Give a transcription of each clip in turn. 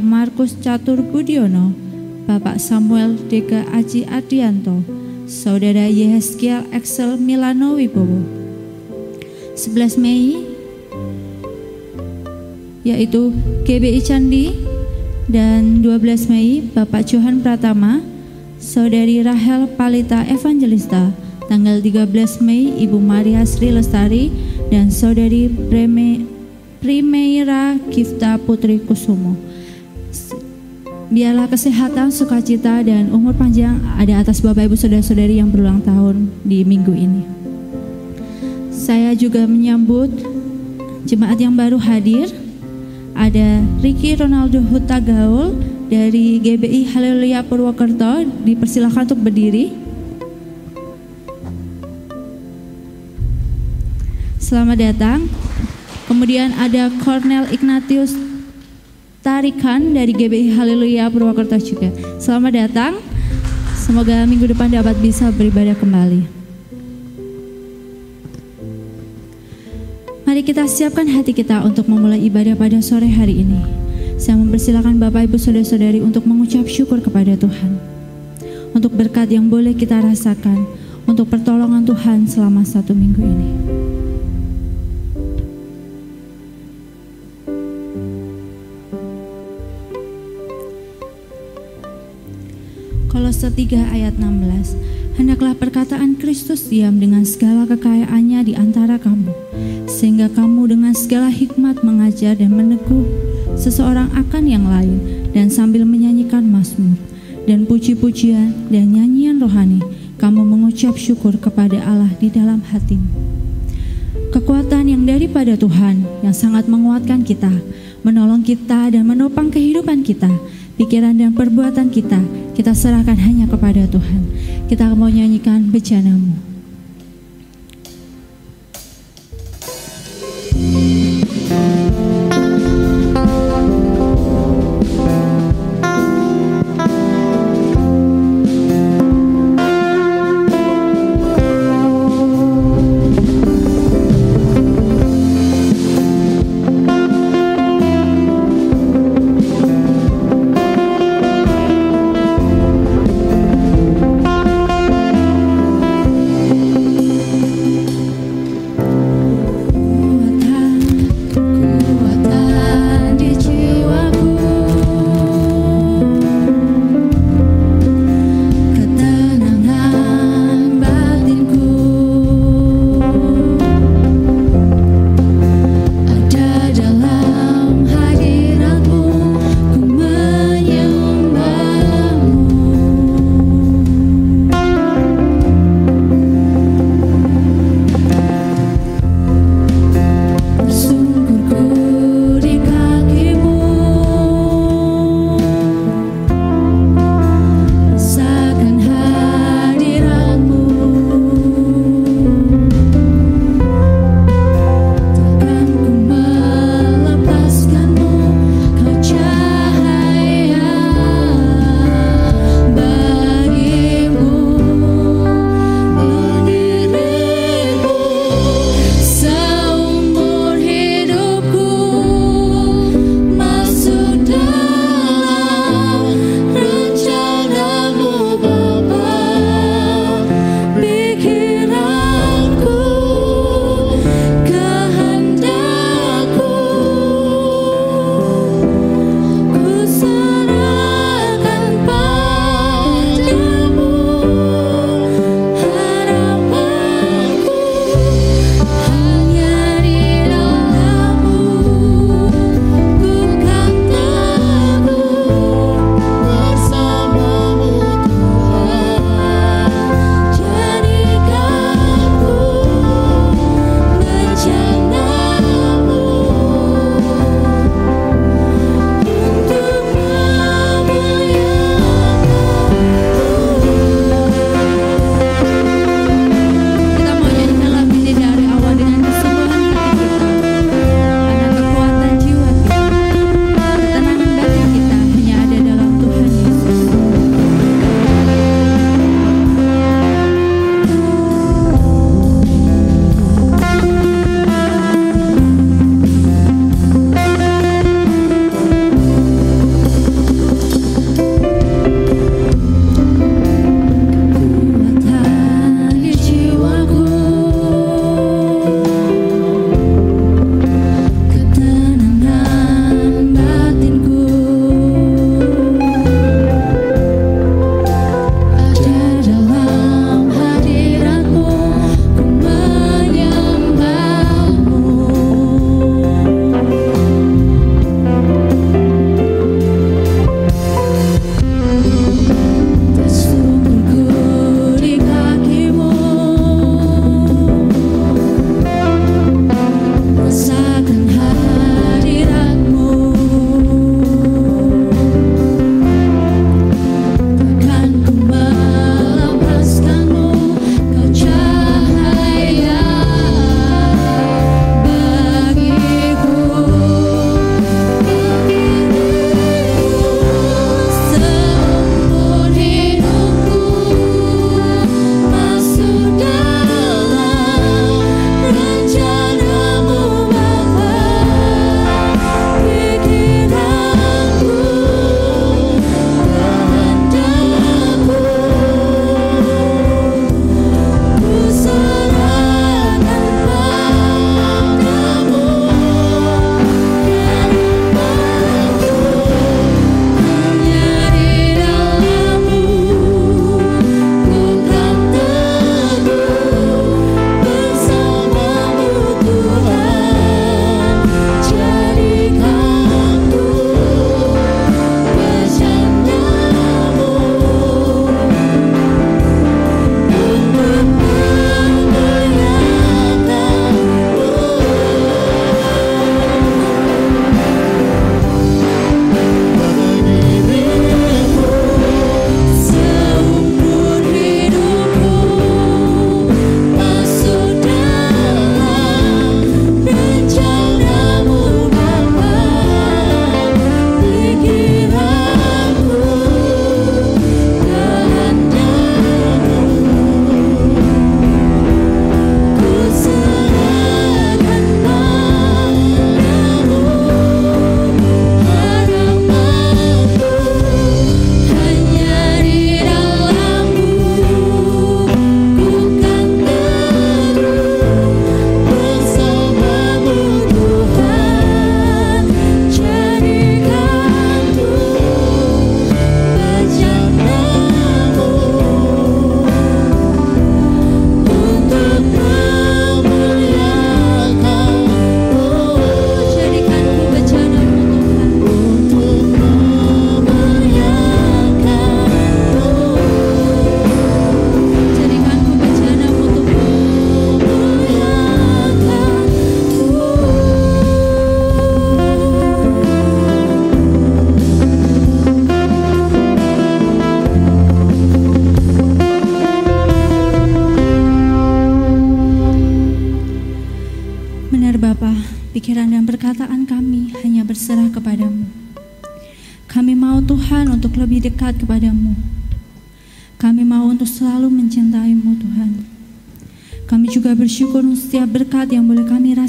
Bapak Markus Catur Budiono, Bapak Samuel Deka Aji Adianto, Saudara Yeheskiel Excel Milano Wibowo. 11 Mei yaitu GBI Candi dan 12 Mei Bapak Johan Pratama, Saudari Rahel Palita Evangelista, tanggal 13 Mei Ibu Maria Sri Lestari dan Saudari Preme, Primeira Gifta Putri Kusumo. Biarlah kesehatan, sukacita, dan umur panjang ada atas Bapak Ibu Saudara-saudari yang berulang tahun di minggu ini. Saya juga menyambut jemaat yang baru hadir. Ada Ricky Ronaldo Huta Gaul dari GBI Haleluya Purwokerto dipersilakan untuk berdiri. Selamat datang. Kemudian ada Cornel Ignatius Tarikan dari GBI Haleluya Purwokerto juga. Selamat datang. Semoga minggu depan dapat bisa beribadah kembali. Mari kita siapkan hati kita untuk memulai ibadah pada sore hari ini. Saya mempersilahkan Bapak Ibu Saudara-saudari untuk mengucap syukur kepada Tuhan. Untuk berkat yang boleh kita rasakan, untuk pertolongan Tuhan selama satu minggu ini. Kolose 3 ayat 16 Hendaklah perkataan Kristus diam dengan segala kekayaannya di antara kamu Sehingga kamu dengan segala hikmat mengajar dan meneguh seseorang akan yang lain dan sambil menyanyikan mazmur dan puji-pujian dan nyanyian rohani kamu mengucap syukur kepada Allah di dalam hatimu. Kekuatan yang daripada Tuhan yang sangat menguatkan kita, menolong kita dan menopang kehidupan kita, pikiran dan perbuatan kita, kita serahkan hanya kepada Tuhan. Kita mau nyanyikan bejanamu.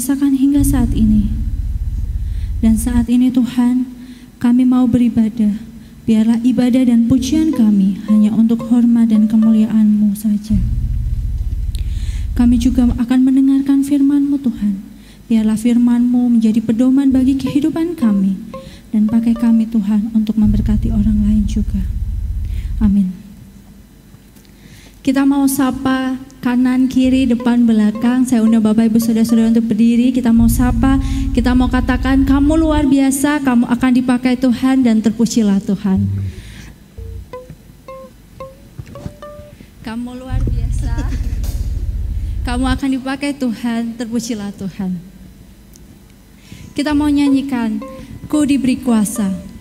Rasakan hingga saat ini. Dan saat ini Tuhan, kami mau beribadah. Biarlah ibadah dan pujian kami hanya untuk hormat dan kemuliaan-Mu saja. Kami juga akan mendengarkan firman-Mu Tuhan. Biarlah firman-Mu menjadi pedoman bagi kehidupan kami dan pakai kami Tuhan untuk memberkati orang lain juga. Amin. Kita mau sapa kanan, kiri, depan, belakang. Saya undang Bapak Ibu Saudara-saudara untuk berdiri. Kita mau sapa, kita mau katakan kamu luar biasa, kamu akan dipakai Tuhan dan terpujilah Tuhan. Kamu luar biasa. Kamu akan dipakai Tuhan, terpujilah Tuhan. Kita mau nyanyikan Ku diberi kuasa.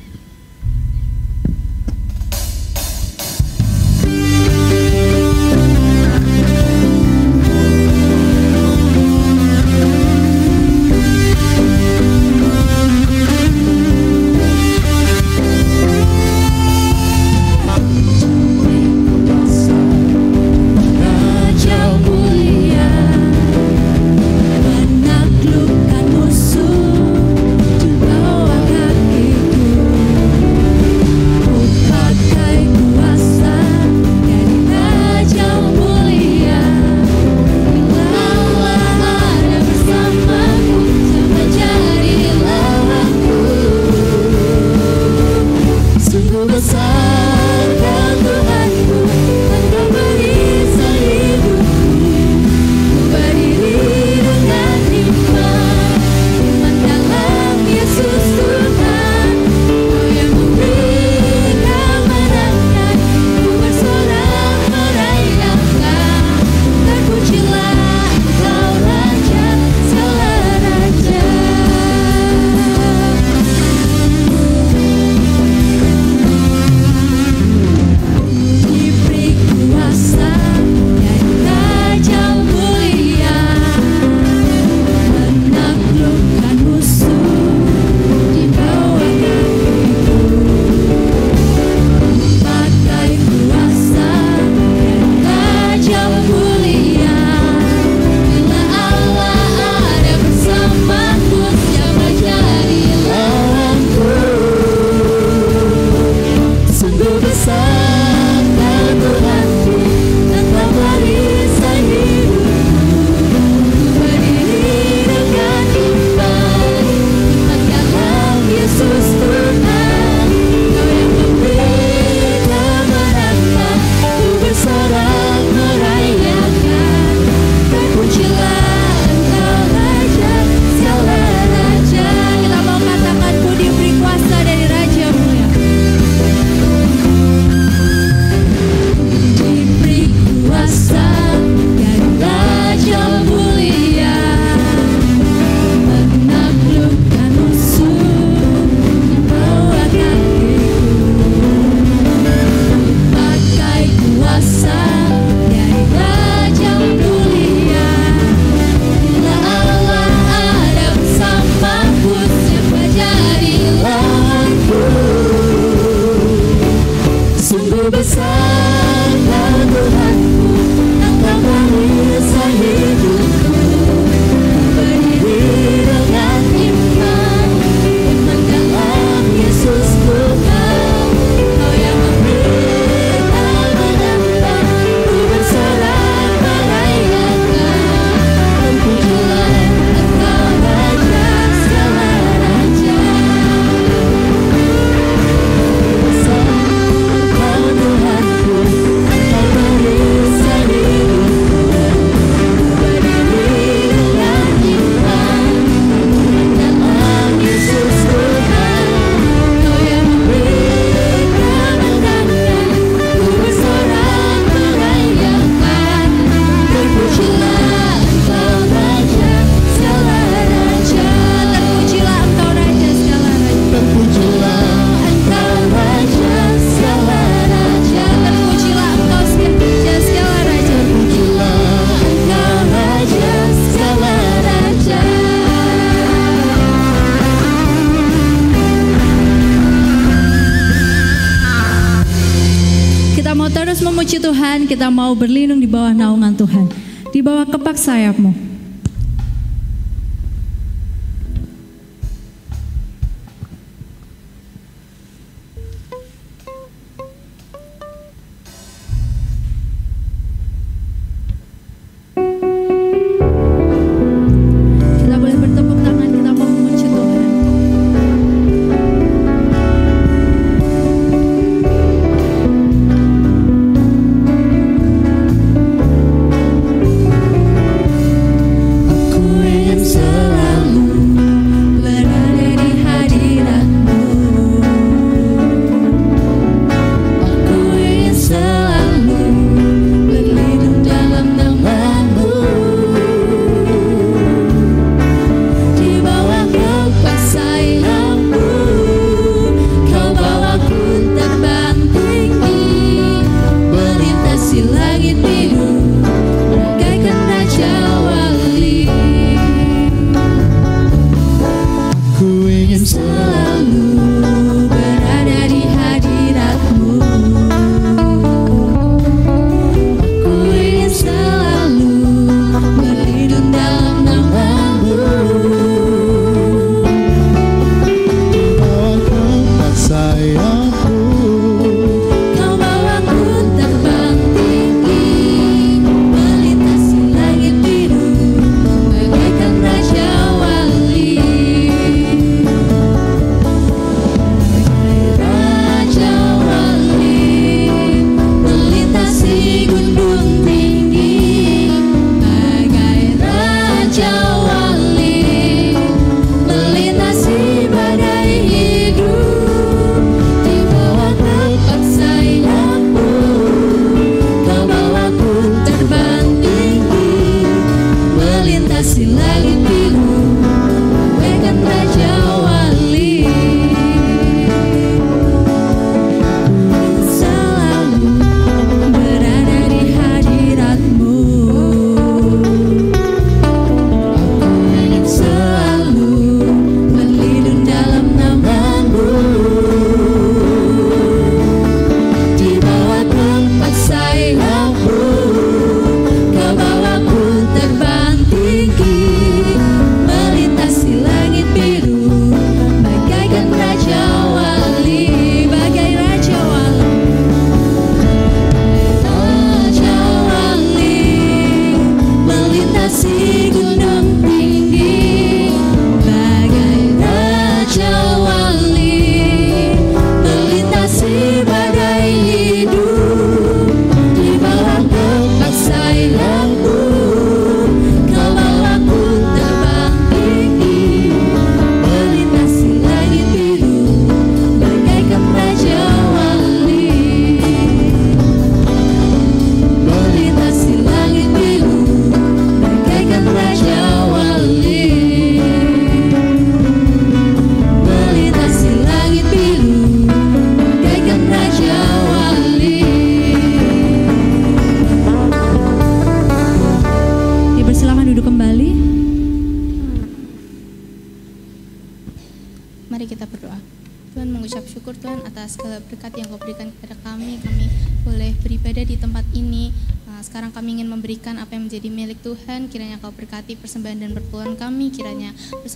sayapmu.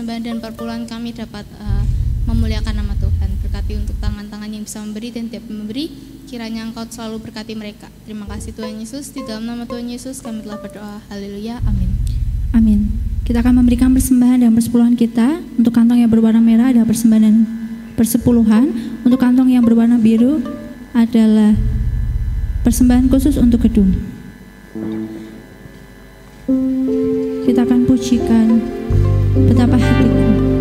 Bawah kepak sayapmu. selalu berkati mereka. Terima kasih Tuhan Yesus. Di dalam nama Tuhan Yesus kami telah berdoa. Haleluya. Amin. Amin. Kita akan memberikan persembahan dan persepuluhan kita. Untuk kantong yang berwarna merah ada persembahan dan persepuluhan. Untuk kantong yang berwarna biru adalah persembahan khusus untuk gedung. Kita akan pujikan betapa hatiku.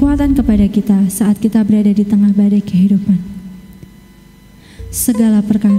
kekuatan kepada kita saat kita berada di tengah badai kehidupan. Segala perkara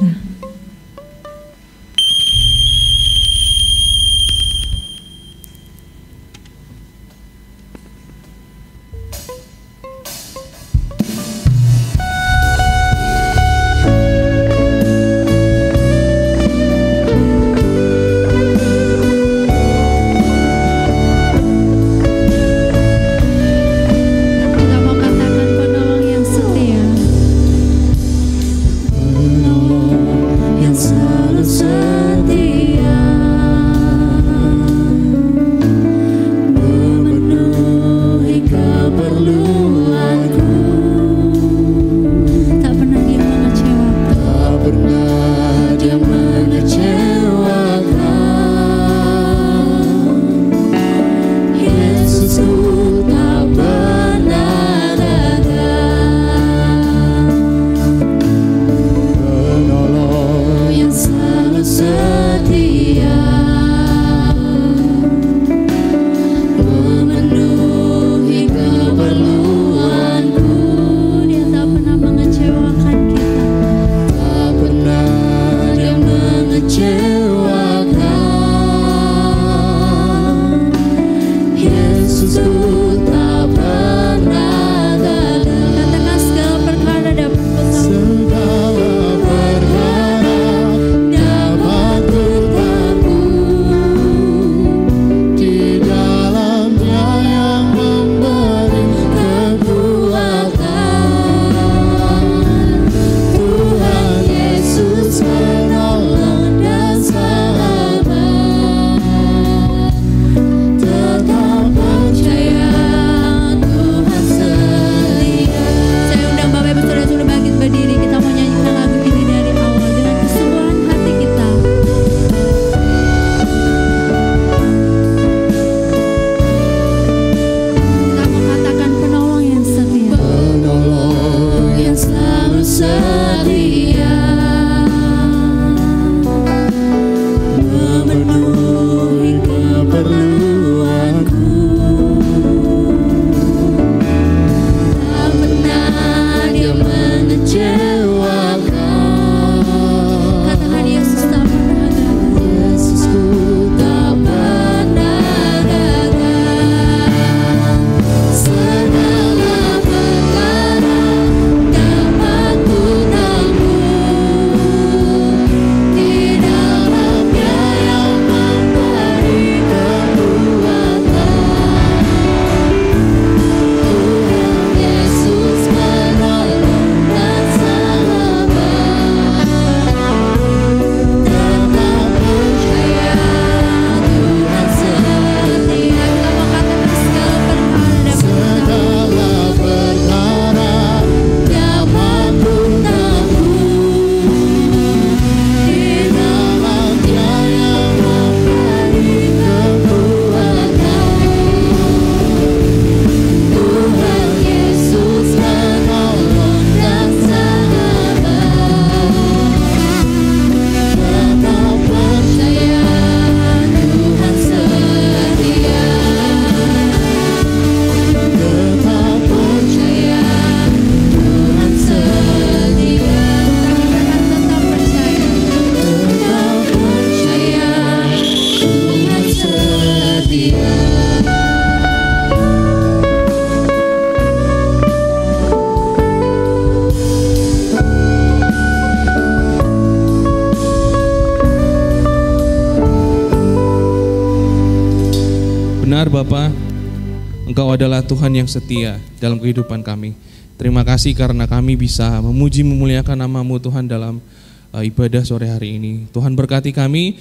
Tuhan yang setia dalam kehidupan kami. Terima kasih karena kami bisa memuji memuliakan namamu Tuhan dalam uh, ibadah sore hari ini. Tuhan berkati kami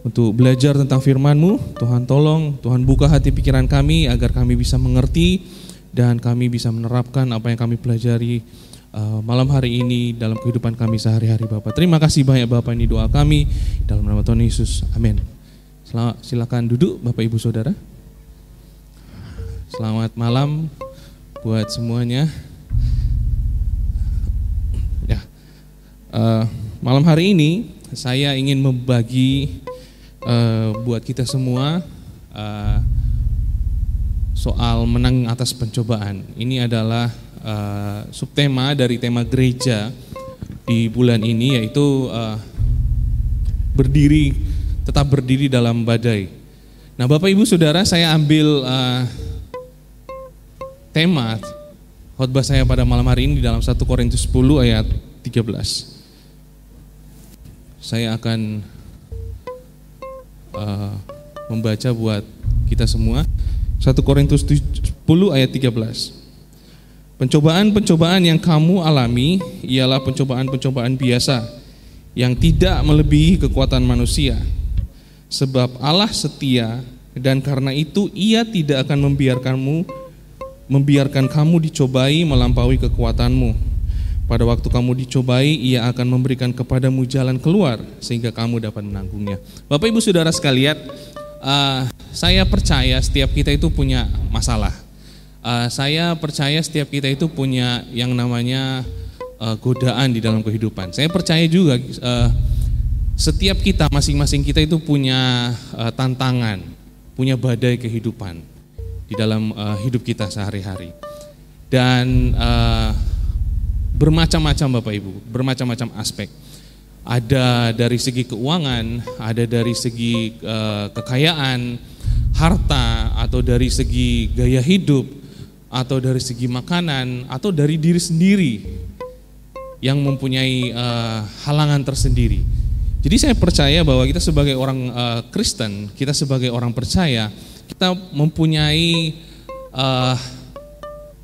untuk belajar tentang FirmanMu. Tuhan tolong, Tuhan buka hati pikiran kami agar kami bisa mengerti dan kami bisa menerapkan apa yang kami pelajari uh, malam hari ini dalam kehidupan kami sehari-hari Bapak. Terima kasih banyak Bapak ini doa kami dalam nama Tuhan Yesus. Amin. Silakan duduk Bapak Ibu Saudara. Selamat malam buat semuanya. Ya, uh, malam hari ini saya ingin membagi uh, buat kita semua uh, soal menang atas pencobaan. Ini adalah uh, subtema dari tema gereja di bulan ini yaitu uh, berdiri tetap berdiri dalam badai. Nah, Bapak Ibu Saudara, saya ambil uh, tema khotbah saya pada malam hari ini dalam 1 Korintus 10 ayat 13. Saya akan eh, membaca buat kita semua 1 Korintus 10 ayat 13. Pencobaan-pencobaan yang kamu alami ialah pencobaan-pencobaan biasa yang tidak melebihi kekuatan manusia. Sebab Allah setia dan karena itu ia tidak akan membiarkanmu membiarkan kamu dicobai melampaui kekuatanmu. Pada waktu kamu dicobai, ia akan memberikan kepadamu jalan keluar sehingga kamu dapat menanggungnya. Bapak Ibu Saudara sekalian, uh, saya percaya setiap kita itu punya masalah. Uh, saya percaya setiap kita itu punya yang namanya uh, godaan di dalam kehidupan. Saya percaya juga uh, setiap kita masing-masing kita itu punya uh, tantangan, punya badai kehidupan di dalam uh, hidup kita sehari-hari. Dan uh, bermacam-macam Bapak Ibu, bermacam-macam aspek. Ada dari segi keuangan, ada dari segi uh, kekayaan, harta, atau dari segi gaya hidup, atau dari segi makanan, atau dari diri sendiri yang mempunyai uh, halangan tersendiri. Jadi saya percaya bahwa kita sebagai orang uh, Kristen, kita sebagai orang percaya, kita mempunyai uh,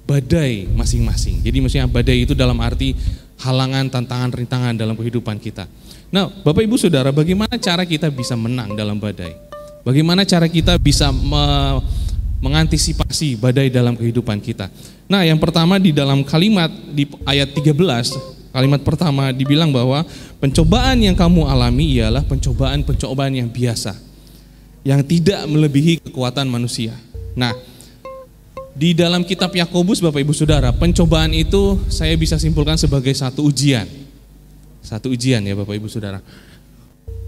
badai masing-masing. Jadi maksudnya badai itu dalam arti halangan, tantangan, rintangan dalam kehidupan kita. Nah, Bapak Ibu Saudara, bagaimana cara kita bisa menang dalam badai? Bagaimana cara kita bisa me mengantisipasi badai dalam kehidupan kita? Nah, yang pertama di dalam kalimat di ayat 13, kalimat pertama dibilang bahwa pencobaan yang kamu alami ialah pencobaan-pencobaan yang biasa yang tidak melebihi kekuatan manusia. Nah, di dalam kitab Yakobus Bapak Ibu Saudara, pencobaan itu saya bisa simpulkan sebagai satu ujian. Satu ujian ya Bapak Ibu Saudara.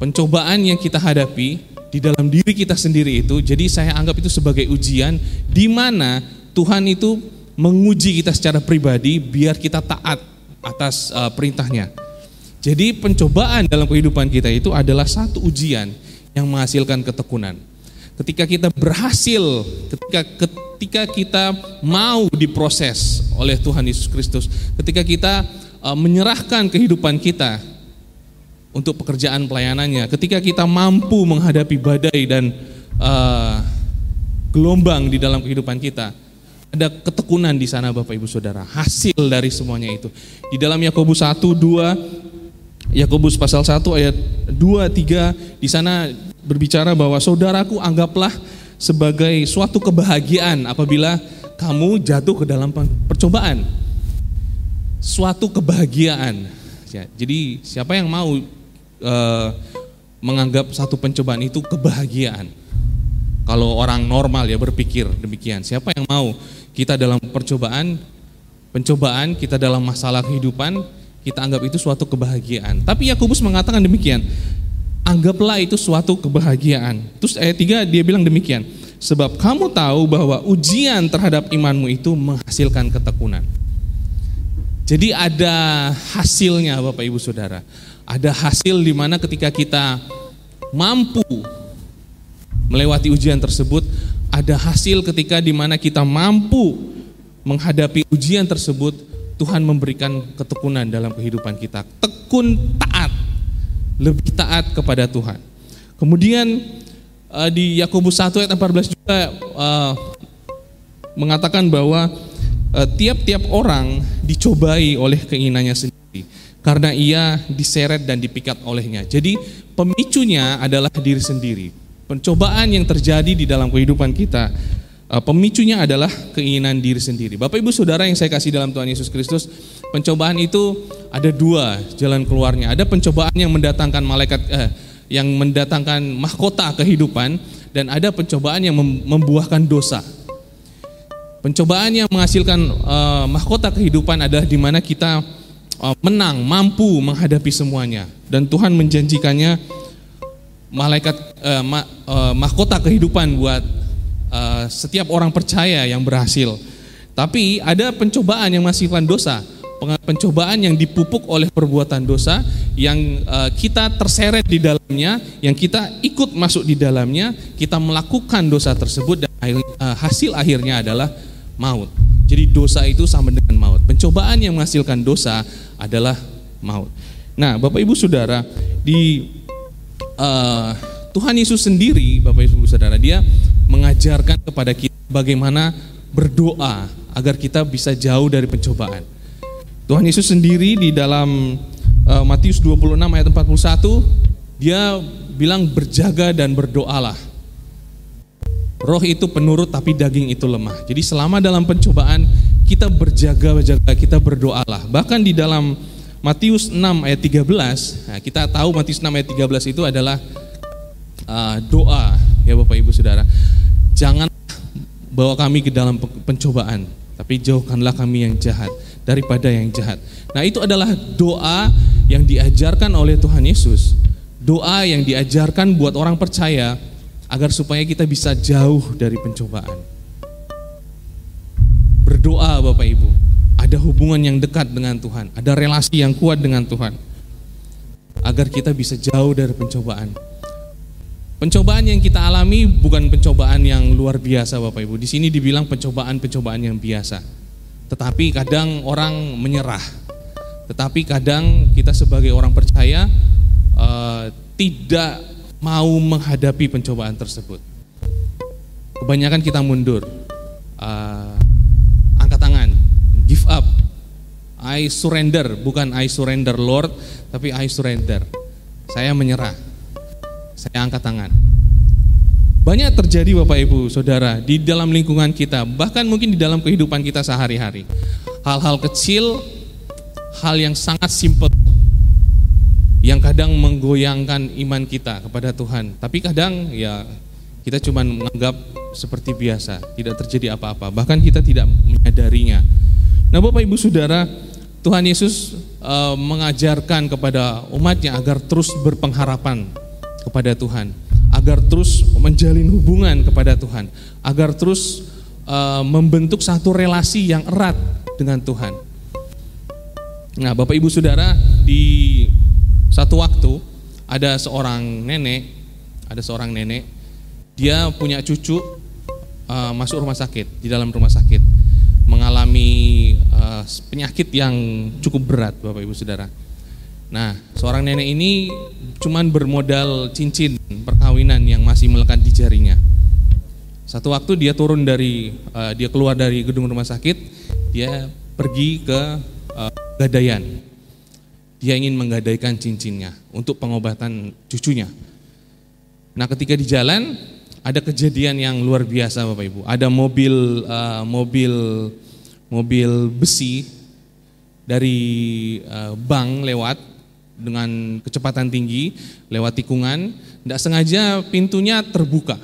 Pencobaan yang kita hadapi di dalam diri kita sendiri itu, jadi saya anggap itu sebagai ujian di mana Tuhan itu menguji kita secara pribadi biar kita taat atas uh, perintahnya. Jadi pencobaan dalam kehidupan kita itu adalah satu ujian yang menghasilkan ketekunan. Ketika kita berhasil, ketika ketika kita mau diproses oleh Tuhan Yesus Kristus, ketika kita uh, menyerahkan kehidupan kita untuk pekerjaan pelayanannya, ketika kita mampu menghadapi badai dan uh, gelombang di dalam kehidupan kita, ada ketekunan di sana Bapak Ibu Saudara, hasil dari semuanya itu. Di dalam Yakobus 1 2 Yakobus pasal 1 ayat 2 3 di sana berbicara bahwa saudaraku anggaplah sebagai suatu kebahagiaan apabila kamu jatuh ke dalam percobaan. Suatu kebahagiaan. Ya, jadi siapa yang mau uh, menganggap satu pencobaan itu kebahagiaan? Kalau orang normal ya berpikir demikian. Siapa yang mau kita dalam percobaan, pencobaan kita dalam masalah kehidupan, kita anggap itu suatu kebahagiaan. Tapi Yakobus mengatakan demikian anggaplah itu suatu kebahagiaan. Terus ayat 3 dia bilang demikian, sebab kamu tahu bahwa ujian terhadap imanmu itu menghasilkan ketekunan. Jadi ada hasilnya Bapak Ibu Saudara. Ada hasil di mana ketika kita mampu melewati ujian tersebut, ada hasil ketika di mana kita mampu menghadapi ujian tersebut, Tuhan memberikan ketekunan dalam kehidupan kita. Tekun taat lebih taat kepada Tuhan. Kemudian uh, di Yakobus 1 ayat 14 juga uh, mengatakan bahwa uh, tiap-tiap orang dicobai oleh keinginannya sendiri karena ia diseret dan dipikat olehnya. Jadi pemicunya adalah diri sendiri. Pencobaan yang terjadi di dalam kehidupan kita pemicunya adalah keinginan diri sendiri. Bapak Ibu Saudara yang saya kasih dalam Tuhan Yesus Kristus, pencobaan itu ada dua jalan keluarnya. Ada pencobaan yang mendatangkan malaikat eh, yang mendatangkan mahkota kehidupan dan ada pencobaan yang membuahkan dosa. Pencobaan yang menghasilkan uh, mahkota kehidupan adalah di mana kita uh, menang, mampu menghadapi semuanya. Dan Tuhan menjanjikannya malaikat uh, ma, uh, mahkota kehidupan buat uh, setiap orang percaya yang berhasil. Tapi ada pencobaan yang masih dosa, pencobaan yang dipupuk oleh perbuatan dosa yang uh, kita terseret di dalamnya, yang kita ikut masuk di dalamnya, kita melakukan dosa tersebut dan uh, hasil akhirnya adalah maut. Jadi dosa itu sama dengan maut. Pencobaan yang menghasilkan dosa adalah maut. Nah, Bapak Ibu Saudara, di uh, Tuhan Yesus sendiri, Bapak Ibu Saudara, dia mengajarkan kepada kita bagaimana berdoa agar kita bisa jauh dari pencobaan. Tuhan Yesus sendiri di dalam uh, Matius 26 ayat 41 dia bilang berjaga dan berdoalah. Roh itu penurut tapi daging itu lemah. Jadi selama dalam pencobaan kita berjaga-jaga, kita berdoalah. Bahkan di dalam Matius 6 ayat 13, nah kita tahu Matius 6 ayat 13 itu adalah uh, doa ya Bapak Ibu Saudara. Jangan bawa kami ke dalam pencobaan, tapi jauhkanlah kami yang jahat daripada yang jahat. Nah, itu adalah doa yang diajarkan oleh Tuhan Yesus. Doa yang diajarkan buat orang percaya agar supaya kita bisa jauh dari pencobaan. Berdoa Bapak Ibu, ada hubungan yang dekat dengan Tuhan, ada relasi yang kuat dengan Tuhan. Agar kita bisa jauh dari pencobaan. Pencobaan yang kita alami bukan pencobaan yang luar biasa Bapak Ibu. Di sini dibilang pencobaan-pencobaan yang biasa. Tetapi kadang orang menyerah. Tetapi kadang kita sebagai orang percaya uh, tidak mau menghadapi pencobaan tersebut. Kebanyakan kita mundur, uh, angkat tangan, give up, I surrender, bukan I surrender Lord, tapi I surrender. Saya menyerah, saya angkat tangan. Banyak terjadi Bapak Ibu Saudara di dalam lingkungan kita, bahkan mungkin di dalam kehidupan kita sehari-hari. Hal-hal kecil, hal yang sangat simpel yang kadang menggoyangkan iman kita kepada Tuhan. Tapi kadang ya kita cuma menganggap seperti biasa, tidak terjadi apa-apa. Bahkan kita tidak menyadarinya. Nah Bapak Ibu Saudara, Tuhan Yesus uh, mengajarkan kepada umatnya agar terus berpengharapan kepada Tuhan, agar terus menjalin hubungan kepada Tuhan, agar terus uh, membentuk satu relasi yang erat dengan Tuhan. Nah Bapak Ibu Saudara, di satu waktu ada seorang nenek, ada seorang nenek, dia punya cucu uh, masuk rumah sakit di dalam rumah sakit mengalami uh, penyakit yang cukup berat, Bapak Ibu Saudara. Nah, seorang nenek ini cuman bermodal cincin perkawinan yang masih melekat di jarinya. Satu waktu dia turun dari, uh, dia keluar dari gedung rumah sakit, dia pergi ke uh, gadaian dia ingin menggadaikan cincinnya untuk pengobatan cucunya. Nah, ketika di jalan ada kejadian yang luar biasa Bapak Ibu. Ada mobil uh, mobil mobil besi dari uh, bank lewat dengan kecepatan tinggi lewat tikungan, tidak sengaja pintunya terbuka.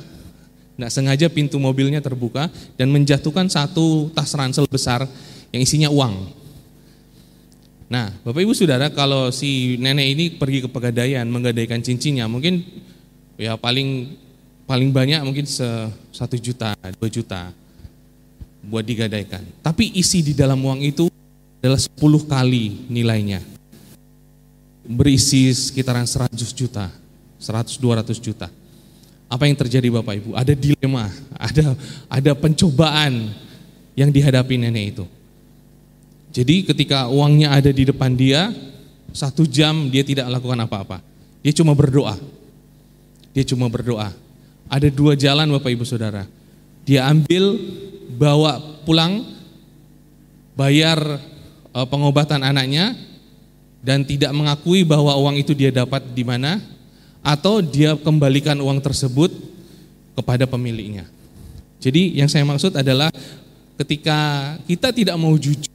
Tidak sengaja pintu mobilnya terbuka dan menjatuhkan satu tas ransel besar yang isinya uang. Nah, Bapak Ibu Saudara, kalau si nenek ini pergi ke pegadaian menggadaikan cincinnya, mungkin ya paling paling banyak mungkin satu juta, dua juta buat digadaikan. Tapi isi di dalam uang itu adalah 10 kali nilainya. Berisi sekitaran 100 juta, 100-200 juta. Apa yang terjadi Bapak Ibu? Ada dilema, ada ada pencobaan yang dihadapi nenek itu. Jadi ketika uangnya ada di depan dia, satu jam dia tidak lakukan apa-apa. Dia cuma berdoa. Dia cuma berdoa. Ada dua jalan Bapak Ibu Saudara. Dia ambil, bawa pulang, bayar uh, pengobatan anaknya, dan tidak mengakui bahwa uang itu dia dapat di mana, atau dia kembalikan uang tersebut kepada pemiliknya. Jadi yang saya maksud adalah ketika kita tidak mau jujur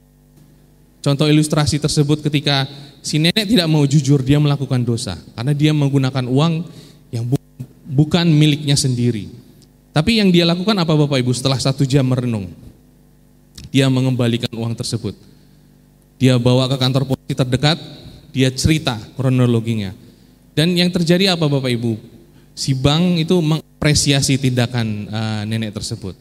Contoh ilustrasi tersebut ketika si nenek tidak mau jujur dia melakukan dosa karena dia menggunakan uang yang bu bukan miliknya sendiri. Tapi yang dia lakukan apa Bapak Ibu setelah satu jam merenung? Dia mengembalikan uang tersebut. Dia bawa ke kantor polisi terdekat, dia cerita kronologinya. Dan yang terjadi apa Bapak Ibu? Si Bang itu mengapresiasi tindakan uh, nenek tersebut.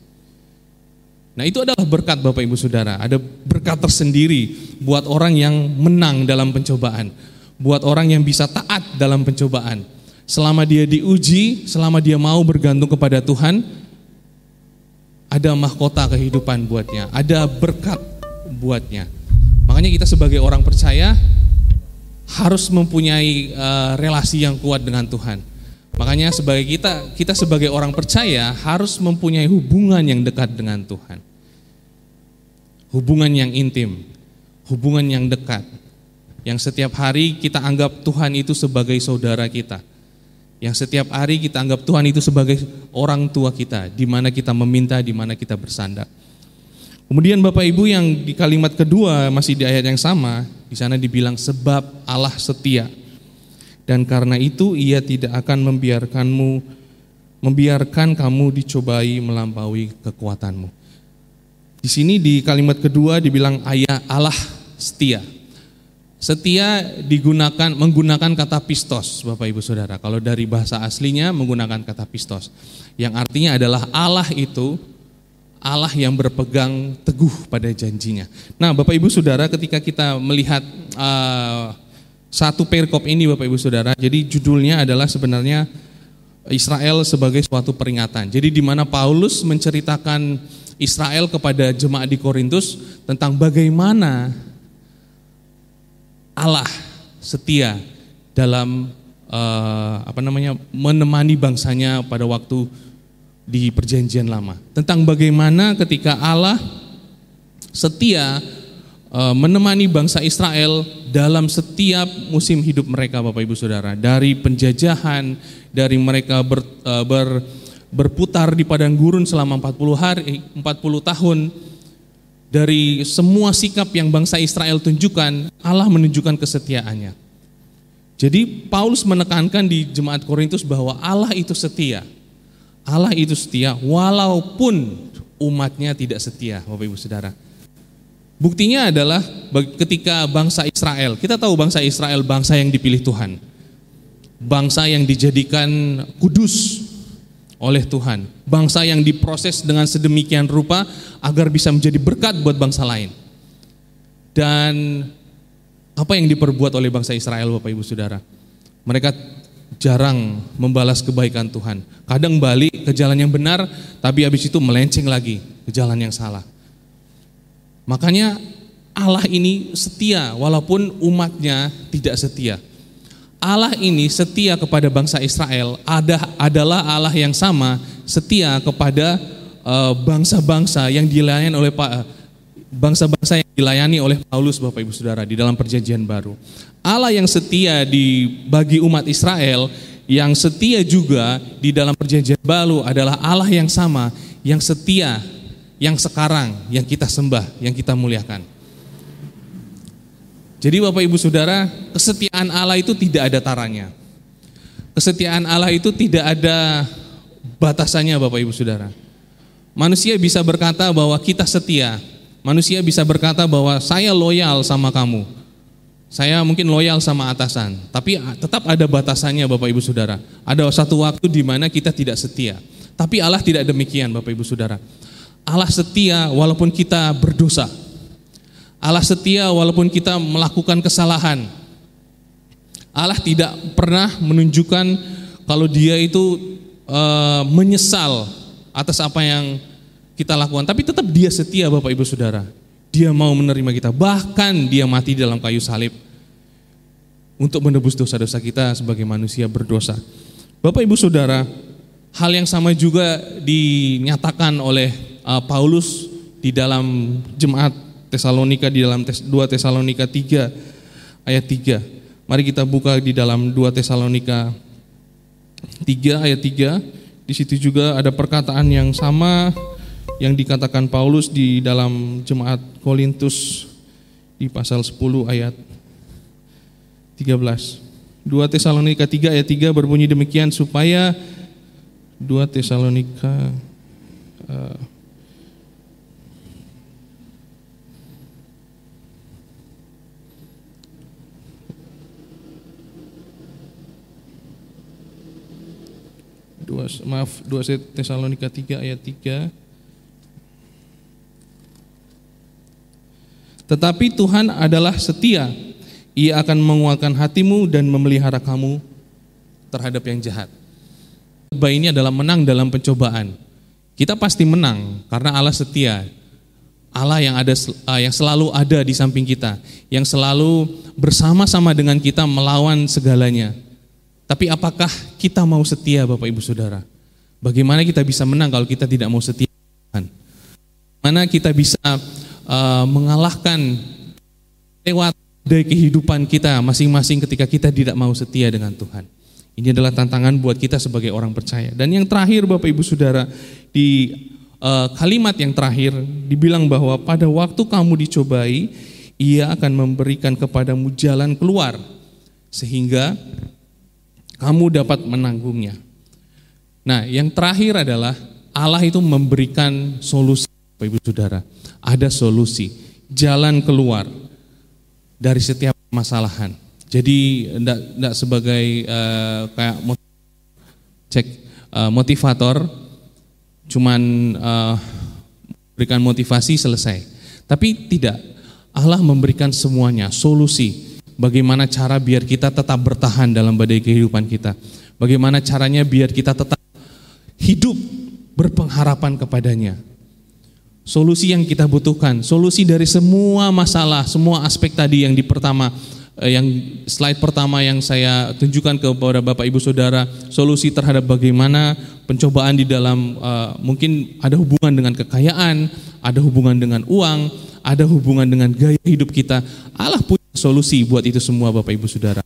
Nah itu adalah berkat Bapak Ibu Saudara. Ada berkat tersendiri buat orang yang menang dalam pencobaan. Buat orang yang bisa taat dalam pencobaan. Selama dia diuji, selama dia mau bergantung kepada Tuhan, ada mahkota kehidupan buatnya, ada berkat buatnya. Makanya kita sebagai orang percaya harus mempunyai uh, relasi yang kuat dengan Tuhan. Makanya sebagai kita kita sebagai orang percaya harus mempunyai hubungan yang dekat dengan Tuhan. Hubungan yang intim, hubungan yang dekat. Yang setiap hari kita anggap Tuhan itu sebagai saudara kita. Yang setiap hari kita anggap Tuhan itu sebagai orang tua kita, di mana kita meminta, di mana kita bersandar. Kemudian Bapak Ibu yang di kalimat kedua masih di ayat yang sama, di sana dibilang sebab Allah setia. Dan karena itu ia tidak akan membiarkanmu membiarkan kamu dicobai melampaui kekuatanmu. Di sini di kalimat kedua dibilang ayah Allah setia. Setia digunakan menggunakan kata pistos, Bapak Ibu Saudara. Kalau dari bahasa aslinya menggunakan kata pistos, yang artinya adalah Allah itu Allah yang berpegang teguh pada janjinya. Nah, Bapak Ibu Saudara, ketika kita melihat uh, satu perikop ini, Bapak Ibu Saudara, jadi judulnya adalah sebenarnya Israel sebagai suatu peringatan. Jadi di mana Paulus menceritakan Israel kepada jemaat di Korintus tentang bagaimana Allah setia dalam uh, apa namanya menemani bangsanya pada waktu di perjanjian lama. Tentang bagaimana ketika Allah setia e, menemani bangsa Israel dalam setiap musim hidup mereka Bapak Ibu Saudara. Dari penjajahan, dari mereka ber, e, ber, berputar di padang gurun selama 40 hari, 40 tahun. Dari semua sikap yang bangsa Israel tunjukkan, Allah menunjukkan kesetiaannya. Jadi Paulus menekankan di jemaat Korintus bahwa Allah itu setia. Allah itu setia walaupun umatnya tidak setia, Bapak Ibu Saudara. Buktinya adalah ketika bangsa Israel, kita tahu bangsa Israel bangsa yang dipilih Tuhan. Bangsa yang dijadikan kudus oleh Tuhan. Bangsa yang diproses dengan sedemikian rupa agar bisa menjadi berkat buat bangsa lain. Dan apa yang diperbuat oleh bangsa Israel Bapak Ibu Saudara? Mereka jarang membalas kebaikan Tuhan. Kadang balik ke jalan yang benar, tapi habis itu melenceng lagi ke jalan yang salah. Makanya Allah ini setia walaupun umatnya tidak setia. Allah ini setia kepada bangsa Israel ada adalah Allah yang sama setia kepada eh, bangsa-bangsa uh, yang dilayani oleh Pak bangsa-bangsa yang dilayani oleh Paulus Bapak Ibu Saudara di dalam perjanjian baru. Allah yang setia di bagi umat Israel, yang setia juga di dalam perjanjian baru adalah Allah yang sama, yang setia, yang sekarang, yang kita sembah, yang kita muliakan. Jadi Bapak Ibu Saudara, kesetiaan Allah itu tidak ada taranya. Kesetiaan Allah itu tidak ada batasannya Bapak Ibu Saudara. Manusia bisa berkata bahwa kita setia, Manusia bisa berkata bahwa saya loyal sama kamu. Saya mungkin loyal sama atasan, tapi tetap ada batasannya Bapak Ibu Saudara. Ada satu waktu di mana kita tidak setia. Tapi Allah tidak demikian Bapak Ibu Saudara. Allah setia walaupun kita berdosa. Allah setia walaupun kita melakukan kesalahan. Allah tidak pernah menunjukkan kalau dia itu e, menyesal atas apa yang kita lakukan, tapi tetap dia setia Bapak Ibu Saudara. Dia mau menerima kita, bahkan dia mati dalam kayu salib untuk menebus dosa-dosa kita sebagai manusia berdosa. Bapak Ibu Saudara, hal yang sama juga dinyatakan oleh uh, Paulus di dalam jemaat Tesalonika di dalam 2 Tesalonika 3 ayat 3. Mari kita buka di dalam 2 Tesalonika 3 ayat 3. Di situ juga ada perkataan yang sama yang dikatakan Paulus di dalam jemaat Korintus di pasal 10 ayat 13. 2 Tesalonika 3 ayat 3 berbunyi demikian supaya 2 Tesalonika uh, maaf 2 Tesalonika 3 ayat 3 Tetapi Tuhan adalah setia. Ia akan menguatkan hatimu dan memelihara kamu terhadap yang jahat. Khotbah ini adalah menang dalam pencobaan. Kita pasti menang karena Allah setia. Allah yang ada eh, yang selalu ada di samping kita, yang selalu bersama-sama dengan kita melawan segalanya. Tapi apakah kita mau setia Bapak Ibu Saudara? Bagaimana kita bisa menang kalau kita tidak mau setia? Mana kita bisa uh, mengalahkan lewat dari kehidupan kita masing-masing ketika kita tidak mau setia dengan Tuhan. Ini adalah tantangan buat kita sebagai orang percaya. Dan yang terakhir Bapak Ibu Saudara, di uh, kalimat yang terakhir dibilang bahwa pada waktu kamu dicobai, ia akan memberikan kepadamu jalan keluar sehingga kamu dapat menanggungnya. Nah, yang terakhir adalah Allah itu memberikan solusi Bapak Ibu Saudara. Ada solusi, jalan keluar dari setiap permasalahan. Jadi tidak sebagai uh, kayak cek uh, motivator, cuman uh, berikan motivasi selesai. Tapi tidak, Allah memberikan semuanya, solusi. Bagaimana cara biar kita tetap bertahan dalam badai kehidupan kita. Bagaimana caranya biar kita tetap hidup berpengharapan kepadanya. Solusi yang kita butuhkan, solusi dari semua masalah, semua aspek tadi yang di pertama eh, yang slide pertama yang saya tunjukkan kepada Bapak Ibu Saudara, solusi terhadap bagaimana pencobaan di dalam uh, mungkin ada hubungan dengan kekayaan, ada hubungan dengan uang, ada hubungan dengan gaya hidup kita. Allah punya solusi buat itu semua Bapak Ibu Saudara.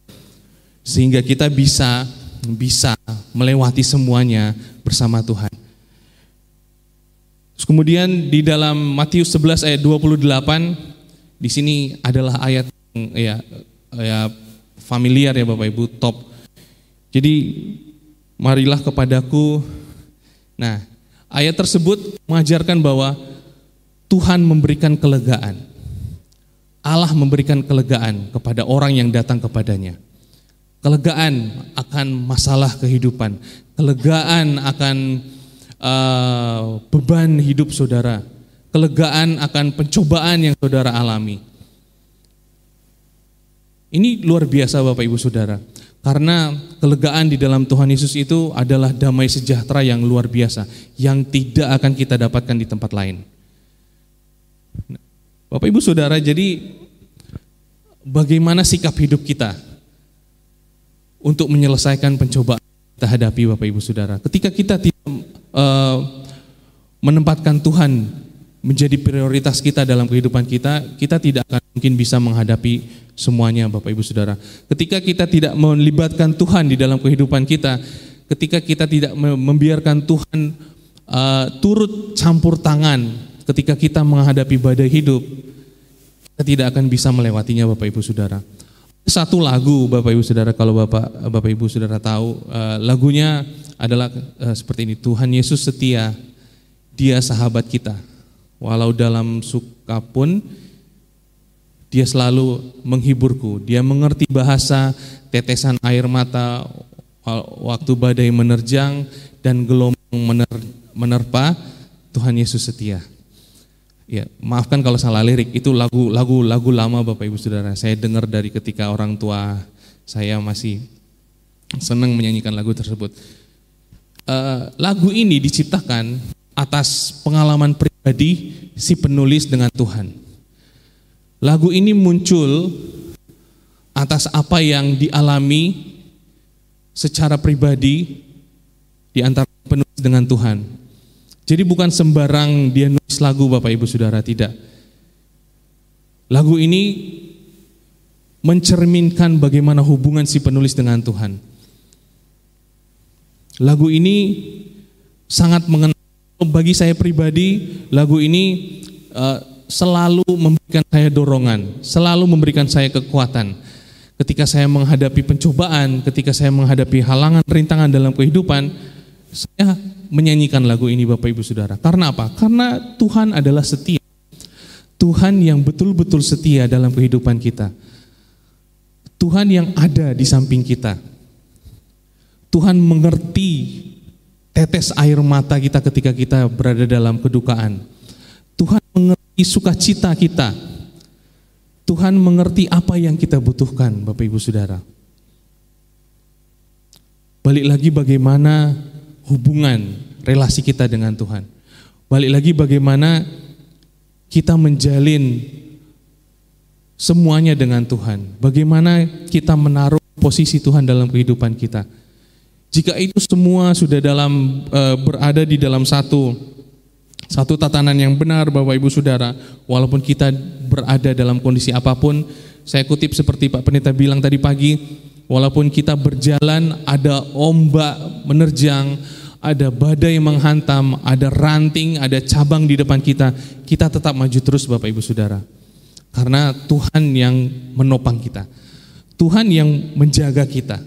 Sehingga kita bisa bisa melewati semuanya bersama Tuhan. Terus kemudian di dalam Matius 11 ayat 28 di sini adalah ayat yang ya, ya familiar ya Bapak Ibu top. Jadi marilah kepadaku. Nah, ayat tersebut mengajarkan bahwa Tuhan memberikan kelegaan. Allah memberikan kelegaan kepada orang yang datang kepadanya. Kelegaan akan masalah kehidupan, kelegaan akan uh, beban hidup saudara, kelegaan akan pencobaan yang saudara alami. Ini luar biasa Bapak Ibu Saudara. Karena kelegaan di dalam Tuhan Yesus itu adalah damai sejahtera yang luar biasa yang tidak akan kita dapatkan di tempat lain. Bapak Ibu Saudara, jadi bagaimana sikap hidup kita untuk menyelesaikan pencobaan kita hadapi Bapak Ibu Saudara. Ketika kita tidak uh, menempatkan Tuhan menjadi prioritas kita dalam kehidupan kita, kita tidak akan mungkin bisa menghadapi semuanya Bapak Ibu Saudara. Ketika kita tidak melibatkan Tuhan di dalam kehidupan kita, ketika kita tidak membiarkan Tuhan uh, turut campur tangan ketika kita menghadapi badai hidup, kita tidak akan bisa melewatinya Bapak Ibu Saudara. Satu lagu Bapak Ibu Saudara kalau Bapak Bapak Ibu Saudara tahu, uh, lagunya adalah uh, seperti ini, Tuhan Yesus setia, dia sahabat kita. Walau dalam suka pun dia selalu menghiburku. Dia mengerti bahasa tetesan air mata waktu badai menerjang dan gelombang mener, menerpa. Tuhan Yesus setia. Ya, maafkan kalau salah lirik. Itu lagu lagu lagu lama Bapak Ibu Saudara. Saya dengar dari ketika orang tua saya masih senang menyanyikan lagu tersebut. Uh, lagu ini diciptakan atas pengalaman pribadi si penulis dengan Tuhan. Lagu ini muncul atas apa yang dialami secara pribadi di antara penulis dengan Tuhan. Jadi bukan sembarang dia nulis lagu Bapak Ibu Saudara, tidak. Lagu ini mencerminkan bagaimana hubungan si penulis dengan Tuhan. Lagu ini sangat mengenal bagi saya pribadi, lagu ini uh, selalu memberikan saya dorongan, selalu memberikan saya kekuatan. Ketika saya menghadapi pencobaan, ketika saya menghadapi halangan, rintangan dalam kehidupan, saya menyanyikan lagu ini Bapak Ibu Saudara. Karena apa? Karena Tuhan adalah setia. Tuhan yang betul-betul setia dalam kehidupan kita. Tuhan yang ada di samping kita. Tuhan mengerti tetes air mata kita ketika kita berada dalam kedukaan. Tuhan mengerti sukacita kita. Tuhan mengerti apa yang kita butuhkan, Bapak Ibu Saudara. Balik lagi bagaimana hubungan relasi kita dengan Tuhan. Balik lagi bagaimana kita menjalin semuanya dengan Tuhan. Bagaimana kita menaruh posisi Tuhan dalam kehidupan kita. Jika itu semua sudah dalam e, berada di dalam satu satu tatanan yang benar Bapak Ibu Saudara, walaupun kita berada dalam kondisi apa pun, saya kutip seperti Pak Pendeta bilang tadi pagi, walaupun kita berjalan ada ombak menerjang, ada badai menghantam, ada ranting, ada cabang di depan kita, kita tetap maju terus Bapak Ibu Saudara. Karena Tuhan yang menopang kita. Tuhan yang menjaga kita.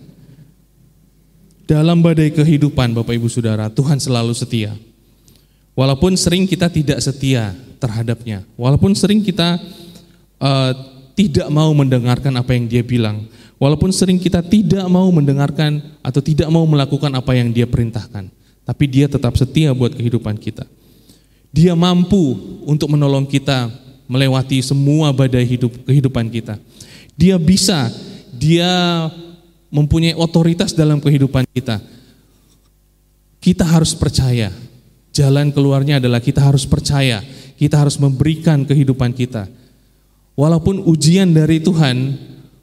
Dalam badai kehidupan Bapak Ibu Saudara, Tuhan selalu setia. Walaupun sering kita tidak setia terhadapnya, walaupun sering kita uh, tidak mau mendengarkan apa yang dia bilang, walaupun sering kita tidak mau mendengarkan atau tidak mau melakukan apa yang dia perintahkan, tapi dia tetap setia buat kehidupan kita. Dia mampu untuk menolong kita melewati semua badai hidup kehidupan kita. Dia bisa, dia mempunyai otoritas dalam kehidupan kita. Kita harus percaya. Jalan keluarnya adalah kita harus percaya. Kita harus memberikan kehidupan kita. Walaupun ujian dari Tuhan,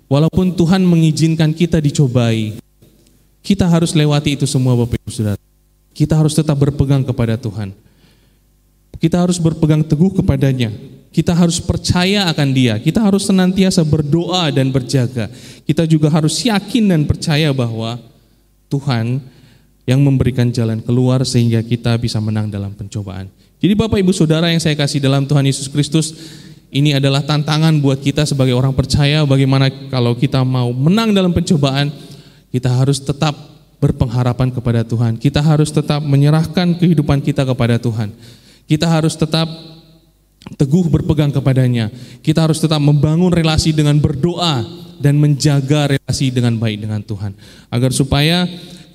walaupun Tuhan mengizinkan kita dicobai, kita harus lewati itu semua Bapak Ibu Saudara. Kita harus tetap berpegang kepada Tuhan. Kita harus berpegang teguh kepadanya. Kita harus percaya akan Dia. Kita harus senantiasa berdoa dan berjaga. Kita juga harus yakin dan percaya bahwa Tuhan yang memberikan jalan keluar sehingga kita bisa menang dalam pencobaan. Jadi Bapak Ibu Saudara yang saya kasih dalam Tuhan Yesus Kristus, ini adalah tantangan buat kita sebagai orang percaya bagaimana kalau kita mau menang dalam pencobaan, kita harus tetap berpengharapan kepada Tuhan. Kita harus tetap menyerahkan kehidupan kita kepada Tuhan. Kita harus tetap teguh berpegang kepadanya. Kita harus tetap membangun relasi dengan berdoa dan menjaga relasi dengan baik dengan Tuhan. Agar supaya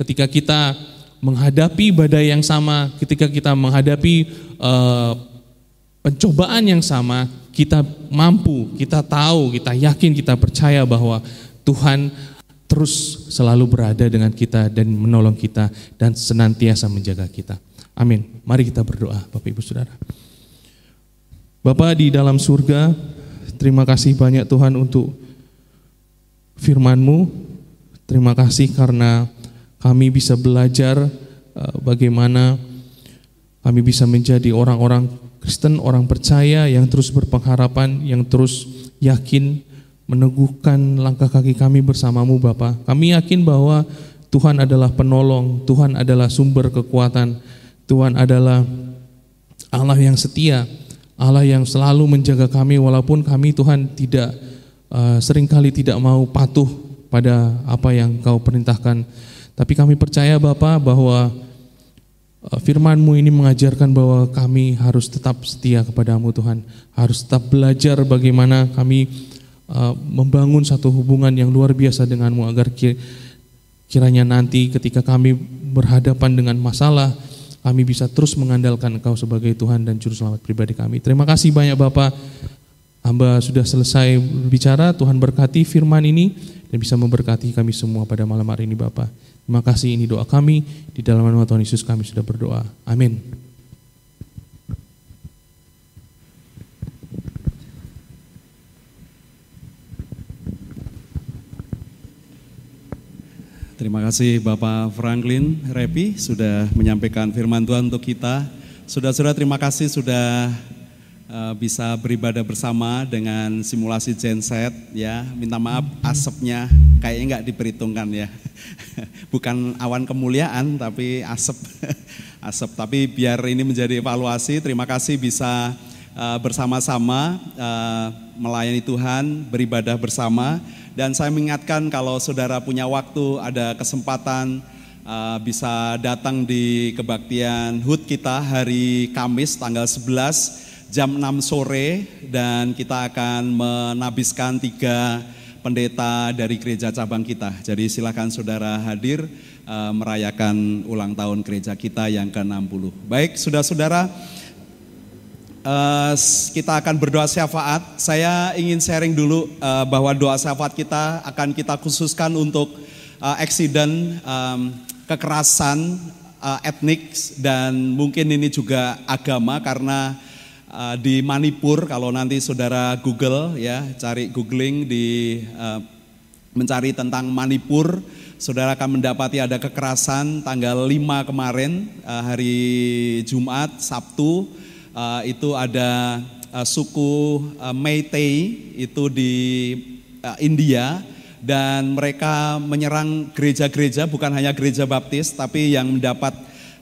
ketika kita menghadapi badai yang sama, ketika kita menghadapi uh, pencobaan yang sama, kita mampu, kita tahu, kita yakin, kita percaya bahwa Tuhan terus selalu berada dengan kita dan menolong kita dan senantiasa menjaga kita. Amin. Mari kita berdoa, Bapak Ibu Saudara. Bapak di dalam surga, terima kasih banyak Tuhan untuk firman-Mu. Terima kasih karena kami bisa belajar uh, bagaimana kami bisa menjadi orang-orang Kristen, orang percaya yang terus berpengharapan, yang terus yakin meneguhkan langkah kaki kami bersamamu Bapak. Kami yakin bahwa Tuhan adalah penolong, Tuhan adalah sumber kekuatan, Tuhan adalah Allah yang setia Allah yang selalu menjaga kami walaupun kami Tuhan tidak uh, sering kali tidak mau patuh pada apa yang Kau perintahkan. Tapi kami percaya Bapa bahwa uh, firman-Mu ini mengajarkan bahwa kami harus tetap setia kepadamu Tuhan. Harus tetap belajar bagaimana kami uh, membangun satu hubungan yang luar biasa denganmu agar kiranya nanti ketika kami berhadapan dengan masalah, kami bisa terus mengandalkan Engkau sebagai Tuhan dan Juru Selamat pribadi kami. Terima kasih banyak Bapak. Hamba sudah selesai bicara, Tuhan berkati firman ini dan bisa memberkati kami semua pada malam hari ini Bapak. Terima kasih ini doa kami, di dalam nama Tuhan Yesus kami sudah berdoa. Amin. Terima kasih Bapak Franklin Repi sudah menyampaikan firman Tuhan untuk kita. Saudara-saudara terima kasih sudah uh, bisa beribadah bersama dengan simulasi genset ya. Minta maaf asapnya kayaknya nggak diperhitungkan ya. Bukan awan kemuliaan tapi asap. asap tapi biar ini menjadi evaluasi. Terima kasih bisa uh, bersama-sama uh, melayani Tuhan, beribadah bersama dan saya mengingatkan kalau saudara punya waktu, ada kesempatan uh, bisa datang di kebaktian HUT kita hari Kamis tanggal 11 jam 6 sore dan kita akan menabiskan tiga pendeta dari gereja cabang kita. Jadi silakan saudara hadir uh, merayakan ulang tahun gereja kita yang ke-60. Baik, saudara-saudara, uh, kita akan berdoa syafaat. Saya ingin sharing dulu uh, bahwa doa syafaat kita akan kita khususkan untuk uh, eksiden um, kekerasan uh, etnik dan mungkin ini juga agama karena uh, di Manipur kalau nanti saudara Google ya cari googling di uh, mencari tentang Manipur saudara akan mendapati ada kekerasan tanggal 5 kemarin hari Jumat Sabtu uh, itu ada uh, suku uh, Meitei itu di uh, India dan mereka menyerang gereja-gereja bukan hanya gereja baptis tapi yang mendapat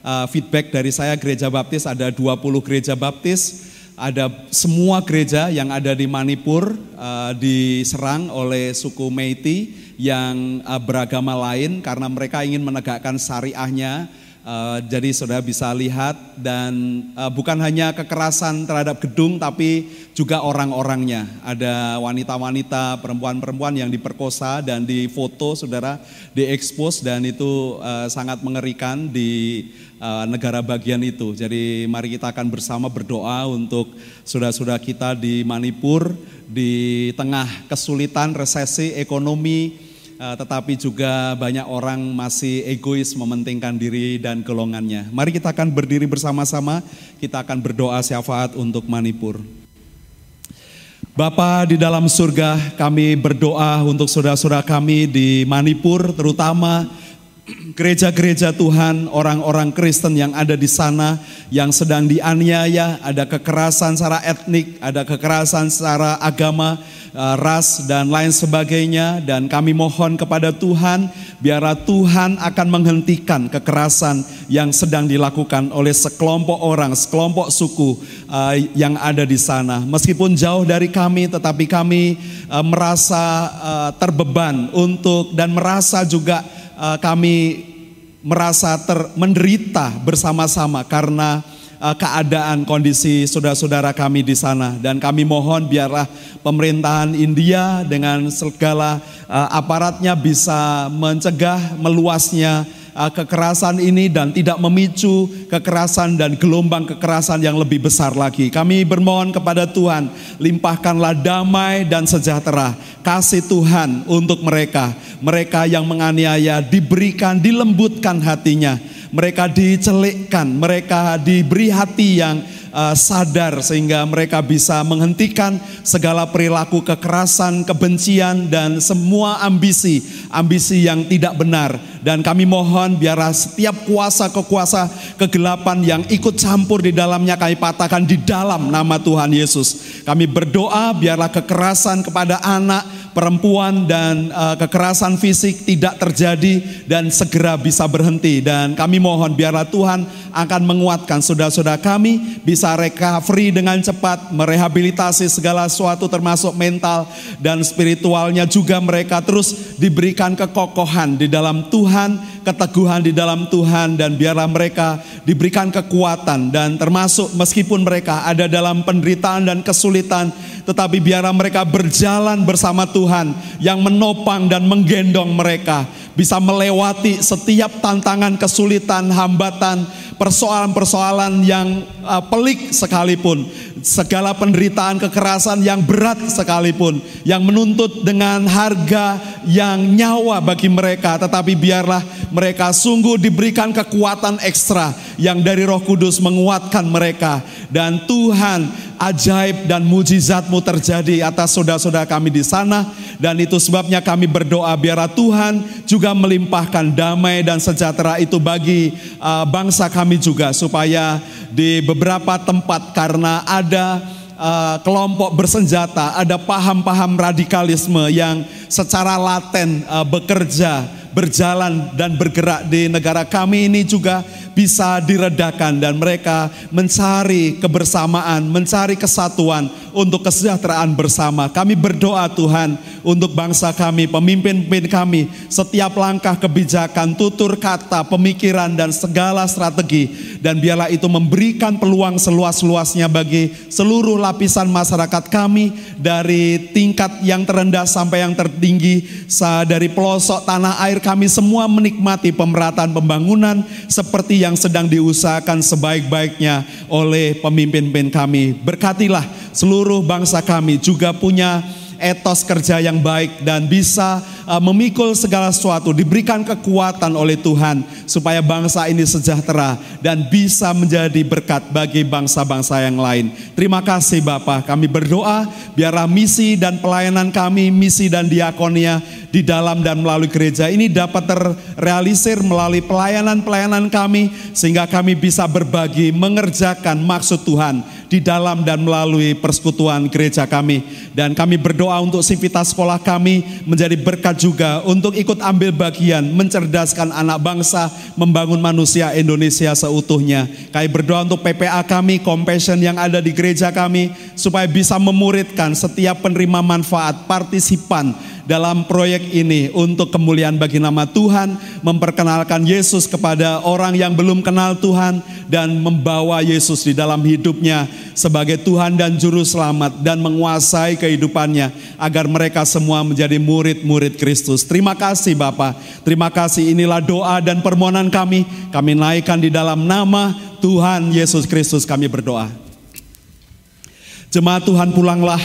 uh, feedback dari saya gereja baptis ada 20 gereja baptis ada semua gereja yang ada di Manipur uh, diserang oleh suku Meiti yang uh, beragama lain karena mereka ingin menegakkan syariahnya. Uh, jadi saudara bisa lihat dan uh, bukan hanya kekerasan terhadap gedung tapi juga orang-orangnya. Ada wanita-wanita, perempuan-perempuan yang diperkosa dan difoto saudara, diekspos dan itu uh, sangat mengerikan di uh, negara bagian itu. Jadi mari kita akan bersama berdoa untuk saudara-saudara kita di Manipur di tengah kesulitan resesi ekonomi uh, tetapi juga banyak orang masih egois mementingkan diri dan golongannya. Mari kita akan berdiri bersama-sama, kita akan berdoa syafaat untuk Manipur. Bapa di dalam surga, kami berdoa untuk saudara-saudara kami di Manipur, terutama gereja-gereja Tuhan, orang-orang Kristen yang ada di sana yang sedang dianiaya, ada kekerasan secara etnik, ada kekerasan secara agama, eh, ras dan lain sebagainya dan kami mohon kepada Tuhan biarlah Tuhan akan menghentikan kekerasan yang sedang dilakukan oleh sekelompok orang, sekelompok suku eh, yang ada di sana. Meskipun jauh dari kami tetapi kami eh, merasa terbeban untuk dan merasa juga kami merasa ter, menderita bersama-sama karena uh, keadaan kondisi saudara-saudara kami di sana. Dan kami mohon biarlah pemerintahan India dengan segala uh, aparatnya bisa mencegah meluasnya uh, kekerasan ini dan tidak memicu kekerasan dan gelombang kekerasan yang lebih besar lagi. Kami bermohon kepada Tuhan, limpahkanlah damai dan sejahtera, kasih Tuhan untuk mereka. Mereka yang menganiaya diberikan, dilembutkan hatinya. Mereka dicelikkan, mereka diberi hati yang uh, sadar sehingga mereka bisa menghentikan segala perilaku kekerasan, kebencian dan semua ambisi, ambisi yang tidak benar. Dan kami mohon biarlah setiap kuasa kekuasa kegelapan yang ikut campur di dalamnya kami patahkan di dalam nama Tuhan Yesus. Kami berdoa biarlah kekerasan kepada anak, perempuan dan uh, kekerasan fisik tidak terjadi dan segera bisa berhenti dan kami mohon biarlah Tuhan akan menguatkan saudara-saudara kami bisa recovery dengan cepat merehabilitasi segala sesuatu termasuk mental dan spiritualnya juga mereka terus diberikan kekokohan di dalam Tuhan keteguhan di dalam Tuhan dan biarlah mereka diberikan kekuatan. Dan termasuk meskipun mereka ada dalam penderitaan dan kesulitan tetapi biarlah mereka berjalan bersama Tuhan yang menopang dan menggendong mereka bisa melewati setiap tantangan, kesulitan, hambatan, persoalan-persoalan yang uh, pelik sekalipun, segala penderitaan kekerasan yang berat sekalipun, yang menuntut dengan harga yang nyawa bagi mereka, tetapi biarlah mereka sungguh diberikan kekuatan ekstra yang dari Roh Kudus menguatkan mereka. Dan Tuhan ajaib dan mujizatmu terjadi atas saudara-saudara kami di sana. Dan itu sebabnya kami berdoa biarlah Tuhan juga melimpahkan damai dan sejahtera itu bagi uh, bangsa kami juga. Supaya di beberapa tempat karena ada uh, kelompok bersenjata, ada paham-paham radikalisme yang secara laten uh, bekerja, berjalan dan bergerak di negara kami ini juga bisa diredakan dan mereka mencari kebersamaan, mencari kesatuan untuk kesejahteraan bersama. Kami berdoa Tuhan untuk bangsa kami, pemimpin-pemimpin kami, setiap langkah kebijakan, tutur kata, pemikiran dan segala strategi dan biarlah itu memberikan peluang seluas-luasnya bagi seluruh lapisan masyarakat kami dari tingkat yang terendah sampai yang tertinggi dari pelosok tanah air kami semua menikmati pemerataan pembangunan seperti yang sedang diusahakan sebaik-baiknya oleh pemimpin-pemimpin kami. Berkatilah seluruh bangsa kami juga punya etos kerja yang baik dan bisa uh, memikul segala sesuatu, diberikan kekuatan oleh Tuhan supaya bangsa ini sejahtera dan bisa menjadi berkat bagi bangsa-bangsa yang lain. Terima kasih Bapak, kami berdoa biarlah misi dan pelayanan kami, misi dan diakonia di dalam dan melalui gereja ini dapat terrealisir melalui pelayanan-pelayanan kami sehingga kami bisa berbagi mengerjakan maksud Tuhan di dalam dan melalui persekutuan gereja kami dan kami berdoa untuk sivitas sekolah kami menjadi berkat juga untuk ikut ambil bagian mencerdaskan anak bangsa membangun manusia Indonesia seutuhnya. Kami berdoa untuk PPA kami compassion yang ada di gereja kami supaya bisa memuridkan setiap penerima manfaat partisipan dalam proyek ini untuk kemuliaan bagi nama Tuhan, memperkenalkan Yesus kepada orang yang belum kenal Tuhan dan membawa Yesus di dalam hidupnya sebagai Tuhan dan juru selamat dan menguasai kehidupannya agar mereka semua menjadi murid-murid Kristus. Terima kasih Bapak. Terima kasih inilah doa dan permohonan kami. Kami naikkan di dalam nama Tuhan Yesus Kristus kami berdoa. Jemaat Tuhan pulanglah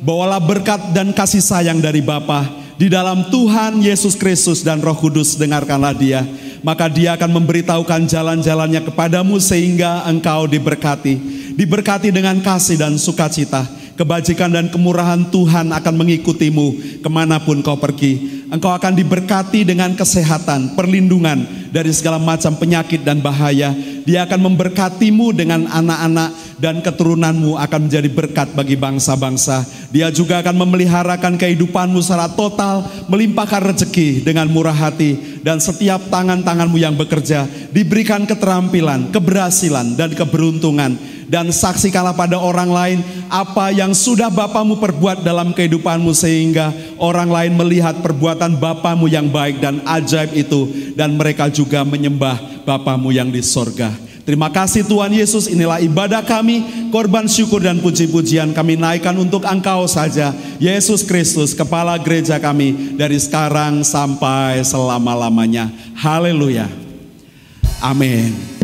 bawalah berkat dan kasih sayang dari Bapa. Di dalam Tuhan Yesus Kristus dan Roh Kudus dengarkanlah dia. Maka dia akan memberitahukan jalan-jalannya kepadamu sehingga engkau diberkati. Diberkati dengan kasih dan sukacita. Kebajikan dan kemurahan Tuhan akan mengikutimu ke mana pun kau pergi. Engkau akan diberkati dengan kesehatan perlindungan dari segala macam penyakit dan bahaya dia akan memberkatimu dengan anak-anak dan keturunanmu akan menjadi berkat bagi bangsa-bangsa. Dia juga akan memeliharakan kehidupanmu secara total, melimpahkan rezeki dengan murah hati dan setiap tangan-tanganmu yang bekerja diberikan keterampilan, keberhasilan dan keberuntungan dan saksikanlah pada orang lain apa yang sudah Bapamu perbuat dalam kehidupanmu sehingga orang lain melihat perbuatan Bapamu yang baik dan ajaib itu dan mereka juga menyembah Bapamu yang di sorga. Terima kasih Tuhan Yesus, inilah ibadah kami, korban syukur dan puji-pujian kami naikkan untuk Engkau saja, Yesus Kristus, Kepala Gereja kami, dari sekarang sampai selama-lamanya. Haleluya. Amin.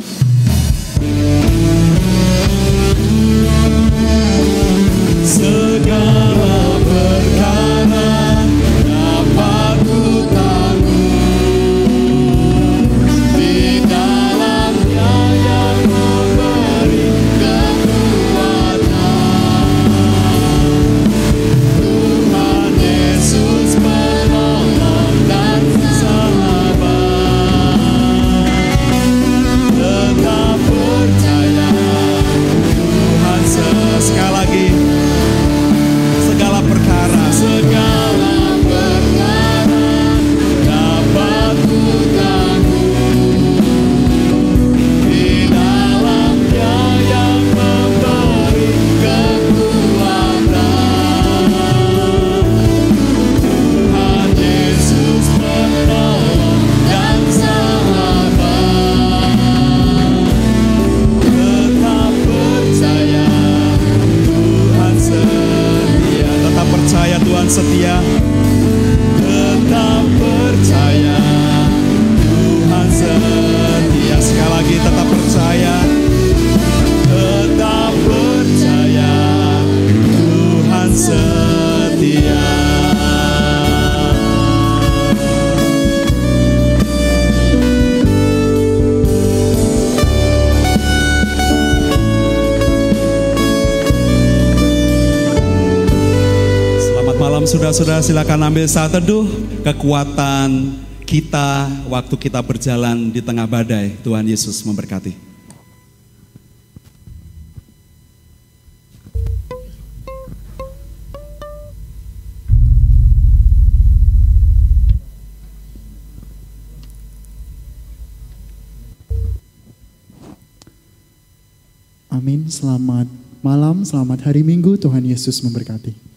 Saudara-saudara silakan ambil saat teduh kekuatan kita waktu kita berjalan di tengah badai Tuhan Yesus memberkati. Amin. Selamat malam, selamat hari Minggu. Tuhan Yesus memberkati.